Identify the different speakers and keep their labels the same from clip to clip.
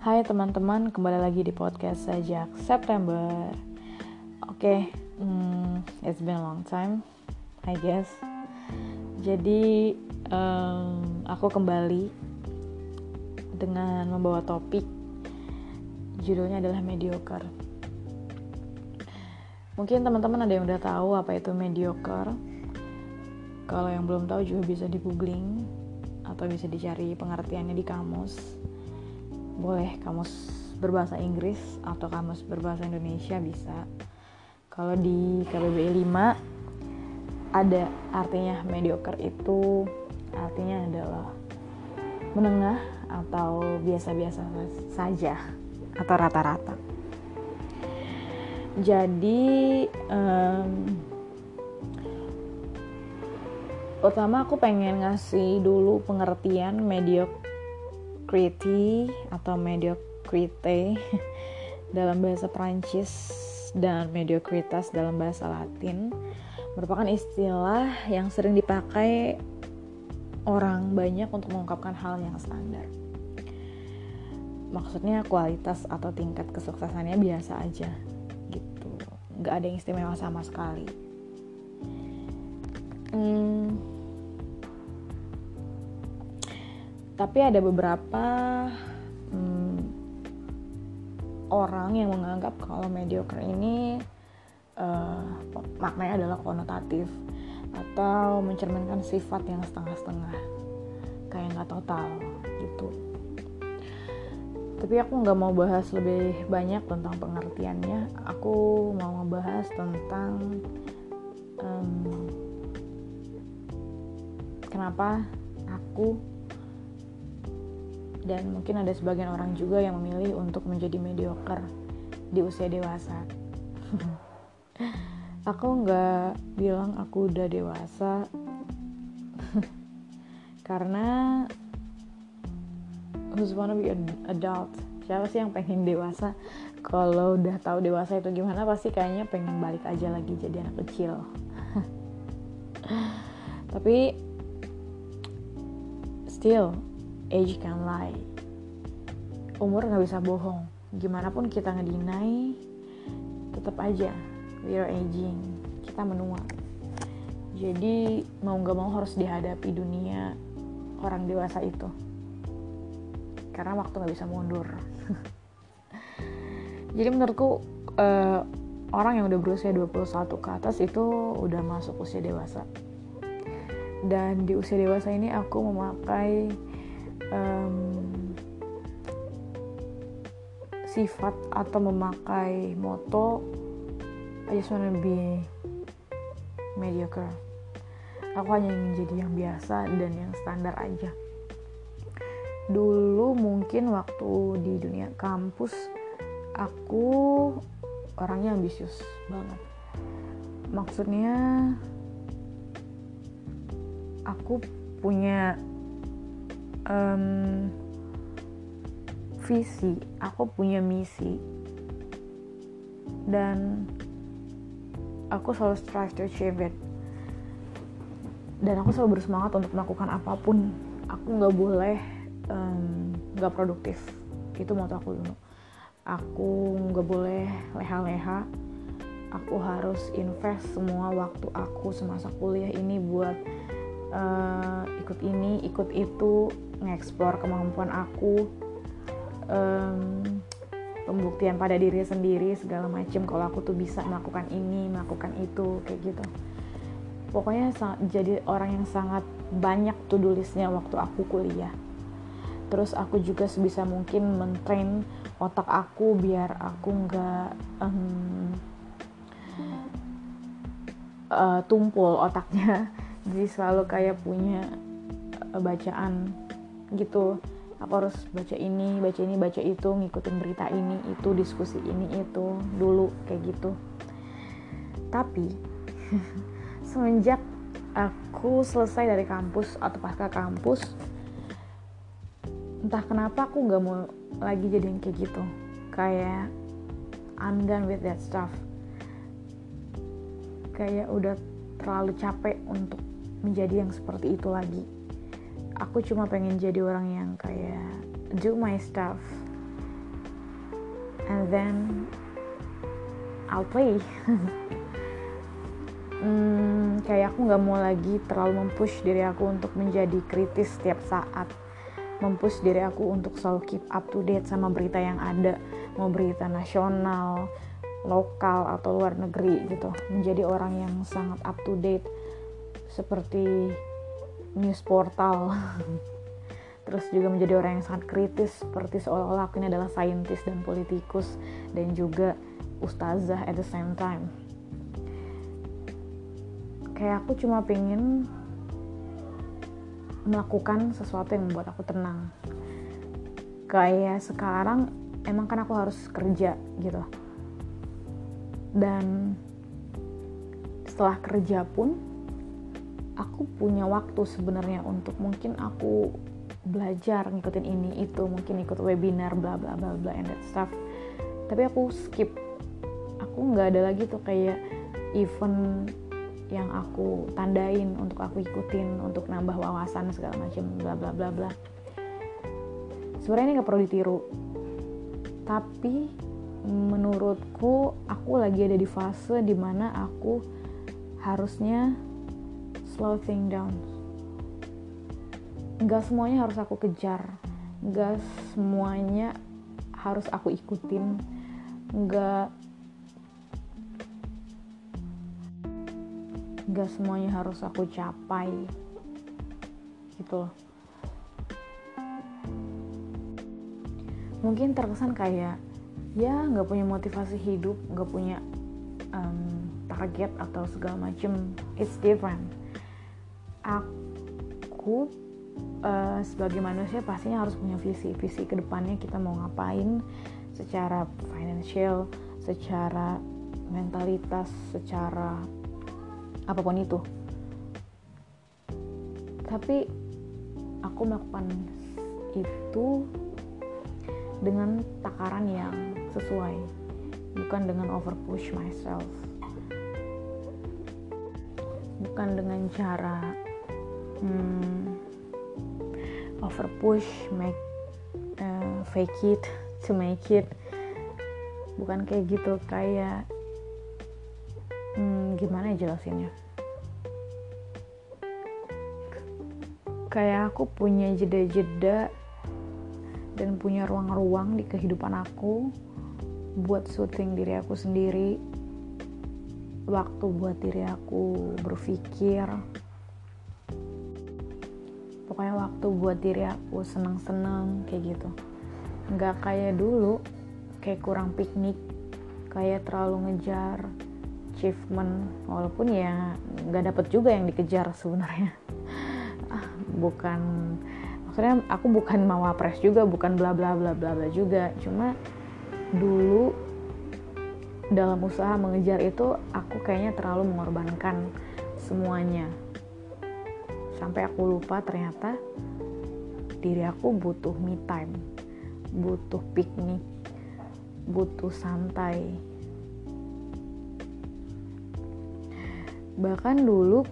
Speaker 1: Hai teman-teman, kembali lagi di podcast sejak September. Oke, okay, hmm, it's been a long time, I guess. Jadi um, aku kembali dengan membawa topik judulnya adalah mediocre. Mungkin teman-teman ada yang udah tahu apa itu mediocre. Kalau yang belum tahu juga bisa di googling atau bisa dicari pengertiannya di kamus boleh kamus berbahasa Inggris atau kamus berbahasa Indonesia bisa. Kalau di KBBI 5 ada artinya mediocre itu artinya adalah menengah atau biasa-biasa saja atau rata-rata. Jadi um, pertama aku pengen ngasih dulu pengertian mediocre mediocrity atau mediocrite dalam bahasa Prancis dan mediocritas dalam bahasa Latin merupakan istilah yang sering dipakai orang banyak untuk mengungkapkan hal yang standar. Maksudnya kualitas atau tingkat kesuksesannya biasa aja gitu, nggak ada yang istimewa sama sekali. Hmm, tapi ada beberapa hmm, orang yang menganggap kalau mediocre ini uh, maknanya adalah konotatif atau mencerminkan sifat yang setengah-setengah. Kayak nggak total gitu. Tapi aku nggak mau bahas lebih banyak tentang pengertiannya. Aku mau ngebahas tentang um, kenapa aku dan mungkin ada sebagian orang juga yang memilih untuk menjadi mediocre di usia dewasa. aku nggak bilang aku udah dewasa. Karena who's wanna be an adult? Siapa sih yang pengen dewasa? Kalau udah tahu dewasa itu gimana pasti kayaknya pengen balik aja lagi jadi anak kecil. Tapi still age can lie. Umur nggak bisa bohong. Gimana pun kita ngedinai tetap aja we are aging. Kita menua. Jadi mau nggak mau harus dihadapi dunia orang dewasa itu. Karena waktu nggak bisa mundur. Jadi menurutku uh, orang yang udah berusia 21 ke atas itu udah masuk usia dewasa. Dan di usia dewasa ini aku memakai um, sifat atau memakai moto I just wanna be mediocre. Aku hanya ingin jadi yang biasa dan yang standar aja. Dulu mungkin waktu di dunia kampus aku orangnya ambisius banget. Maksudnya aku punya um, visi, aku punya misi, dan aku selalu strive to achieve it. Dan aku selalu bersemangat untuk melakukan apa pun. Aku nggak boleh nggak um, produktif. Itu mau aku dulu. Aku nggak boleh leha-leha. Aku harus invest semua waktu aku semasa kuliah ini buat uh, ikut ini, ikut itu, ngeksplor kemampuan aku um, pembuktian pada diri sendiri segala macam kalau aku tuh bisa melakukan ini melakukan itu kayak gitu. Pokoknya jadi orang yang sangat banyak tuh tulisnya waktu aku kuliah. Terus aku juga sebisa mungkin mentrain otak aku biar aku nggak um, uh, tumpul otaknya. Jadi selalu kayak punya uh, bacaan gitu. Aku harus baca ini baca ini baca itu ngikutin berita ini itu diskusi ini itu dulu kayak gitu. Tapi semenjak aku selesai dari kampus atau pasca kampus entah kenapa aku nggak mau lagi jadi yang kayak gitu. Kayak I'm done with that stuff. Kayak udah terlalu capek untuk menjadi yang seperti itu lagi aku cuma pengen jadi orang yang kayak do my stuff. Then I'll play. Hmm, kayak aku nggak mau lagi terlalu mempush diri aku untuk menjadi kritis setiap saat. Mempush diri aku untuk selalu keep up to date sama berita yang ada. Mau berita nasional lokal atau luar negeri gitu. Menjadi orang yang sangat up to date. Seperti news portal. Terus juga menjadi orang yang sangat kritis seperti seolah-olah aku ini adalah saintis dan politikus dan juga ustazah at the same time. Kayak aku cuma pengen melakukan sesuatu yang membuat aku tenang. Kayak sekarang emang kan aku harus kerja gitu. Dan setelah kerja pun aku punya waktu sebenarnya untuk mungkin aku belajar ngikutin ini itu mungkin ikut webinar bla bla bla bla and that stuff. Tapi aku skip. Aku nggak ada lagi tuh kayak event yang aku tandain untuk aku ikutin untuk nambah wawasan segala macam bla bla bla bla. Sebenarnya ini nggak perlu ditiru. Tapi menurutku aku lagi ada di fase di mana aku harusnya slow thing down. Nggak semuanya harus aku kejar. Nggak semuanya harus aku ikutin. Nggak gak semuanya harus aku capai. Gitu loh. Mungkin terkesan kayak ya nggak punya motivasi hidup nggak punya um, target atau segala macem. It's different aku uh, sebagai manusia pastinya harus punya visi. Visi ke depannya kita mau ngapain secara financial secara mentalitas secara apa pun itu. Tapi aku melakukan itu dengan takaran yang sesuai bukan dengan over push myself. Bukan dengan cara hmm, over push make uh, fake it to make it. Bukan kayak gitu kayak hmm, gimana ya jelasinnya? Kayak aku punya jeda-jeda dan punya ruang-ruang di kehidupan aku buat syuting diri aku sendiri waktu buat diri aku berpikir pokoknya waktu buat diri aku seneng-seneng kayak gitu. Nggak kayak dulu kayak kurang piknik kayak terlalu ngejar achievement. Walaupun ya nggak dapet juga yang dikejar sebenarnya. Bukan maksudnya aku bukan mau wapres juga bukan bla bla bla bla bla juga. Cuma dulu dalam usaha mengejar itu aku kayaknya terlalu mengorbankan semuanya sampai aku lupa ternyata diri aku butuh me time butuh piknik butuh santai. Bahkan dulu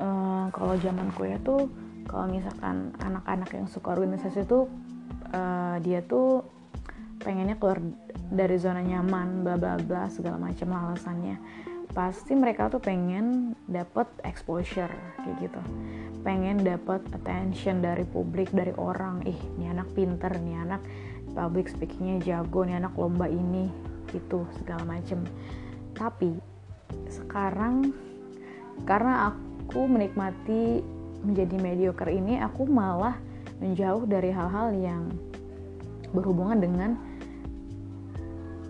Speaker 1: uh, kalau zaman kuliah tuh kalau misalkan anak-anak yang suka organisasi itu uh, dia tuh pengennya keluar dari zona nyaman bla bla bla segala macam alasannya pasti mereka tuh pengen dapat exposure kayak gitu. Pengen dapat attention dari publik dari orang. Ih ini anak pinter nih anak public speakingnya jago nih anak lomba ini gitu segala macem. Tapi sekarang karena aku menikmati menjadi mediocre ini aku malah menjauh dari hal-hal yang berhubungan dengan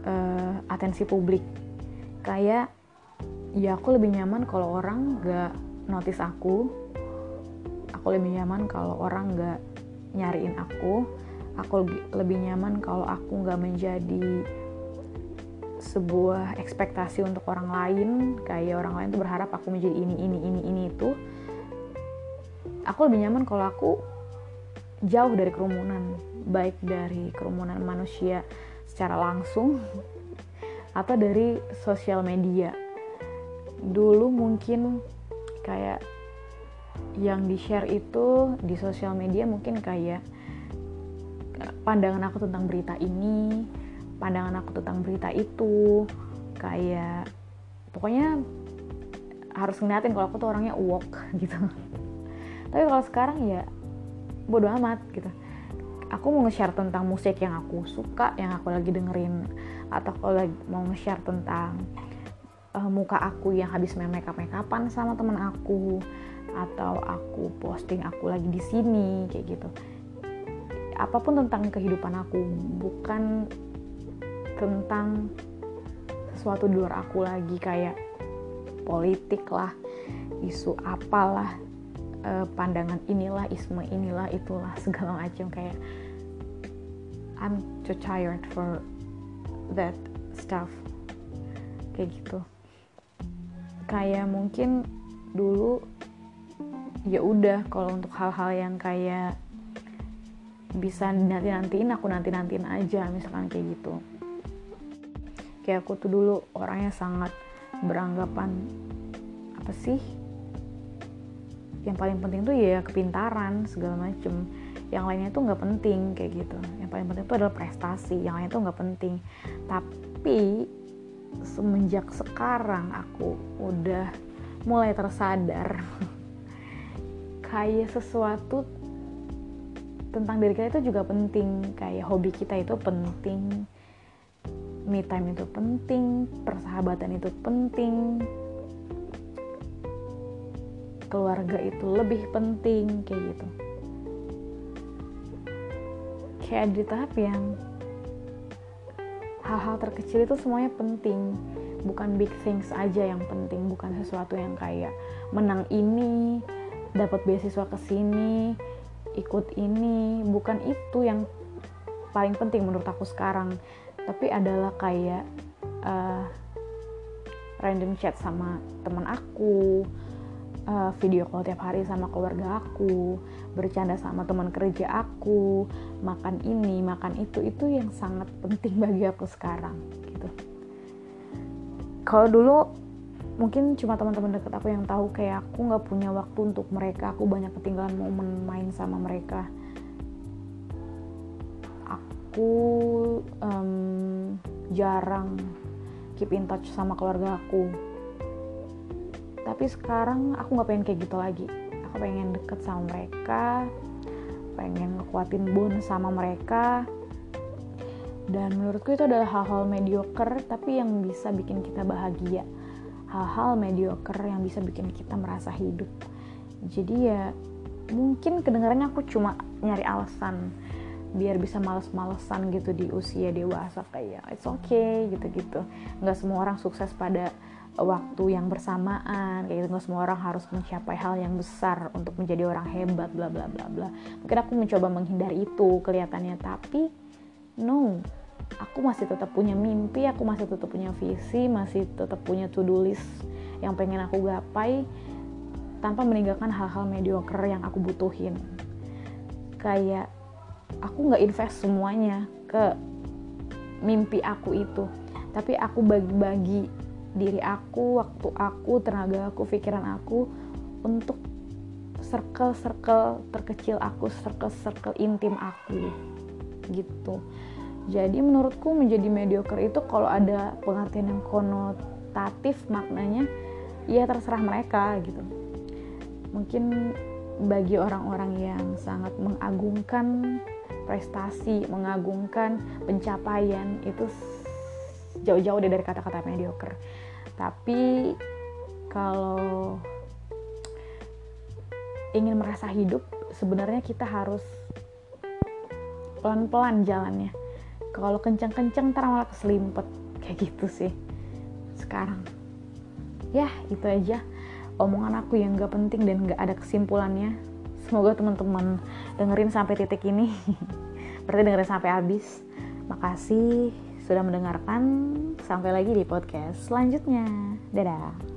Speaker 1: uh, atensi publik. Kayak ya aku lebih nyaman kalau orang gak notice aku. Aku lebih nyaman kalau orang gak nyariin aku. Aku lebih, nyaman kalau aku gak menjadi sebuah ekspektasi untuk orang lain. Kayak orang lain tuh berharap aku menjadi ini ini ini ini itu. Aku lebih nyaman kalau aku jauh dari kerumunan baik dari kerumunan manusia secara langsung atau dari sosial media dulu mungkin kayak yang di share itu di sosial media mungkin kayak pandangan aku tentang berita ini pandangan aku tentang berita itu kayak pokoknya harus ngeliatin kalau aku tuh orangnya uwok gitu. Tapi kalau sekarang ya bodo amat gitu. Aku mau nge-share tentang musik yang aku suka yang aku lagi dengerin atau kalau mau nge-share tentang uh, muka aku yang habis main makeup makeupan sama temen aku atau aku posting aku lagi di sini kayak gitu. Apa pun tentang kehidupan aku bukan tentang sesuatu di luar aku lagi kayak politik lah isu apalah uh, pandangan inilah isme inilah itulah segala macam kayak I'm too tired for that stuff. Kayak gitu kayak mungkin dulu ya udah kalau untuk hal-hal yang kayak bisa nanti nantiin aku nanti nantiin aja misalkan kayak gitu. Kayak aku tuh dulu orangnya sangat beranggapan apa sih? Yang paling penting tuh ya kepintaran segala macem. Yang lainnya tuh nggak penting kayak gitu. Yang paling penting itu adalah prestasi yang lainnya tuh nggak penting. Tapi semenjak sekarang aku udah mulai tersadar kayak sesuatu tentang diri kita itu juga penting. Kayak hobi kita itu penting. Me time itu penting. Persahabatan itu penting. Keluarga itu lebih penting kayak gitu. Kayak di tahap yang hal-hal terkecil itu semuanya penting. Bukan big things aja yang penting bukan sesuatu yang kayak menang ini dapat beasiswa ke sini ikut ini. Bukan itu yang paling penting menurut aku sekarang. Tapi adalah kayak uh, random chat sama teman aku uh, video call tiap hari sama keluarga aku bercanda sama teman kerja aku makan ini makan itu itu yang sangat penting bagi aku sekarang gitu. Kalau dulu mungkin cuma teman-teman deket aku yang tahu kayak aku nggak punya waktu untuk mereka aku banyak ketinggalan momen main sama mereka. Aku um, jarang keep in touch sama keluarga aku. Tapi sekarang aku nggak pengen kayak gitu lagi. Aku pengen deket sama mereka pengen ngekuatin bond sama mereka. Dan menurutku itu adalah hal-hal mediocre tapi yang bisa bikin kita bahagia. Hal-hal mediocre yang bisa bikin kita merasa hidup. Jadi ya mungkin kedengarannya aku cuma nyari alasan biar bisa males-malesan gitu di usia dewasa kayak it's okay gitu-gitu. Nggak semua orang sukses pada waktu yang bersamaan kayak gitu. Nggak semua orang harus mencapai hal yang besar untuk menjadi orang hebat bla bla bla bla. Mungkin aku mencoba menghindari itu kelihatannya tapi no. Aku masih tetap punya mimpi, aku masih tetap punya visi, masih tetap punya to-do list yang pengen aku gapai tanpa meninggalkan hal-hal mediocre yang aku butuhin. Kayak aku nggak invest semuanya ke mimpi aku itu, tapi aku bagi-bagi diri aku, waktu aku, tenaga aku, pikiran aku untuk circle-circle terkecil aku, circle-circle intim aku gitu jadi menurutku menjadi mediocre itu kalau ada pengertian yang konotatif maknanya ya terserah mereka gitu. Mungkin bagi orang-orang yang sangat mengagungkan prestasi, mengagungkan pencapaian itu jauh-jauh dari kata-kata mediocre. Tapi kalau ingin merasa hidup, sebenarnya kita harus pelan-pelan jalannya. Kalau kencang-kencang ntar malah keselimpet. Kayak gitu sih sekarang. Ya itu aja. Omongan aku yang gak penting dan gak ada kesimpulannya. Semoga teman-teman dengerin sampai titik ini. Berarti dengerin sampai habis. Makasih sudah mendengarkan. Sampai lagi di podcast selanjutnya. Dadah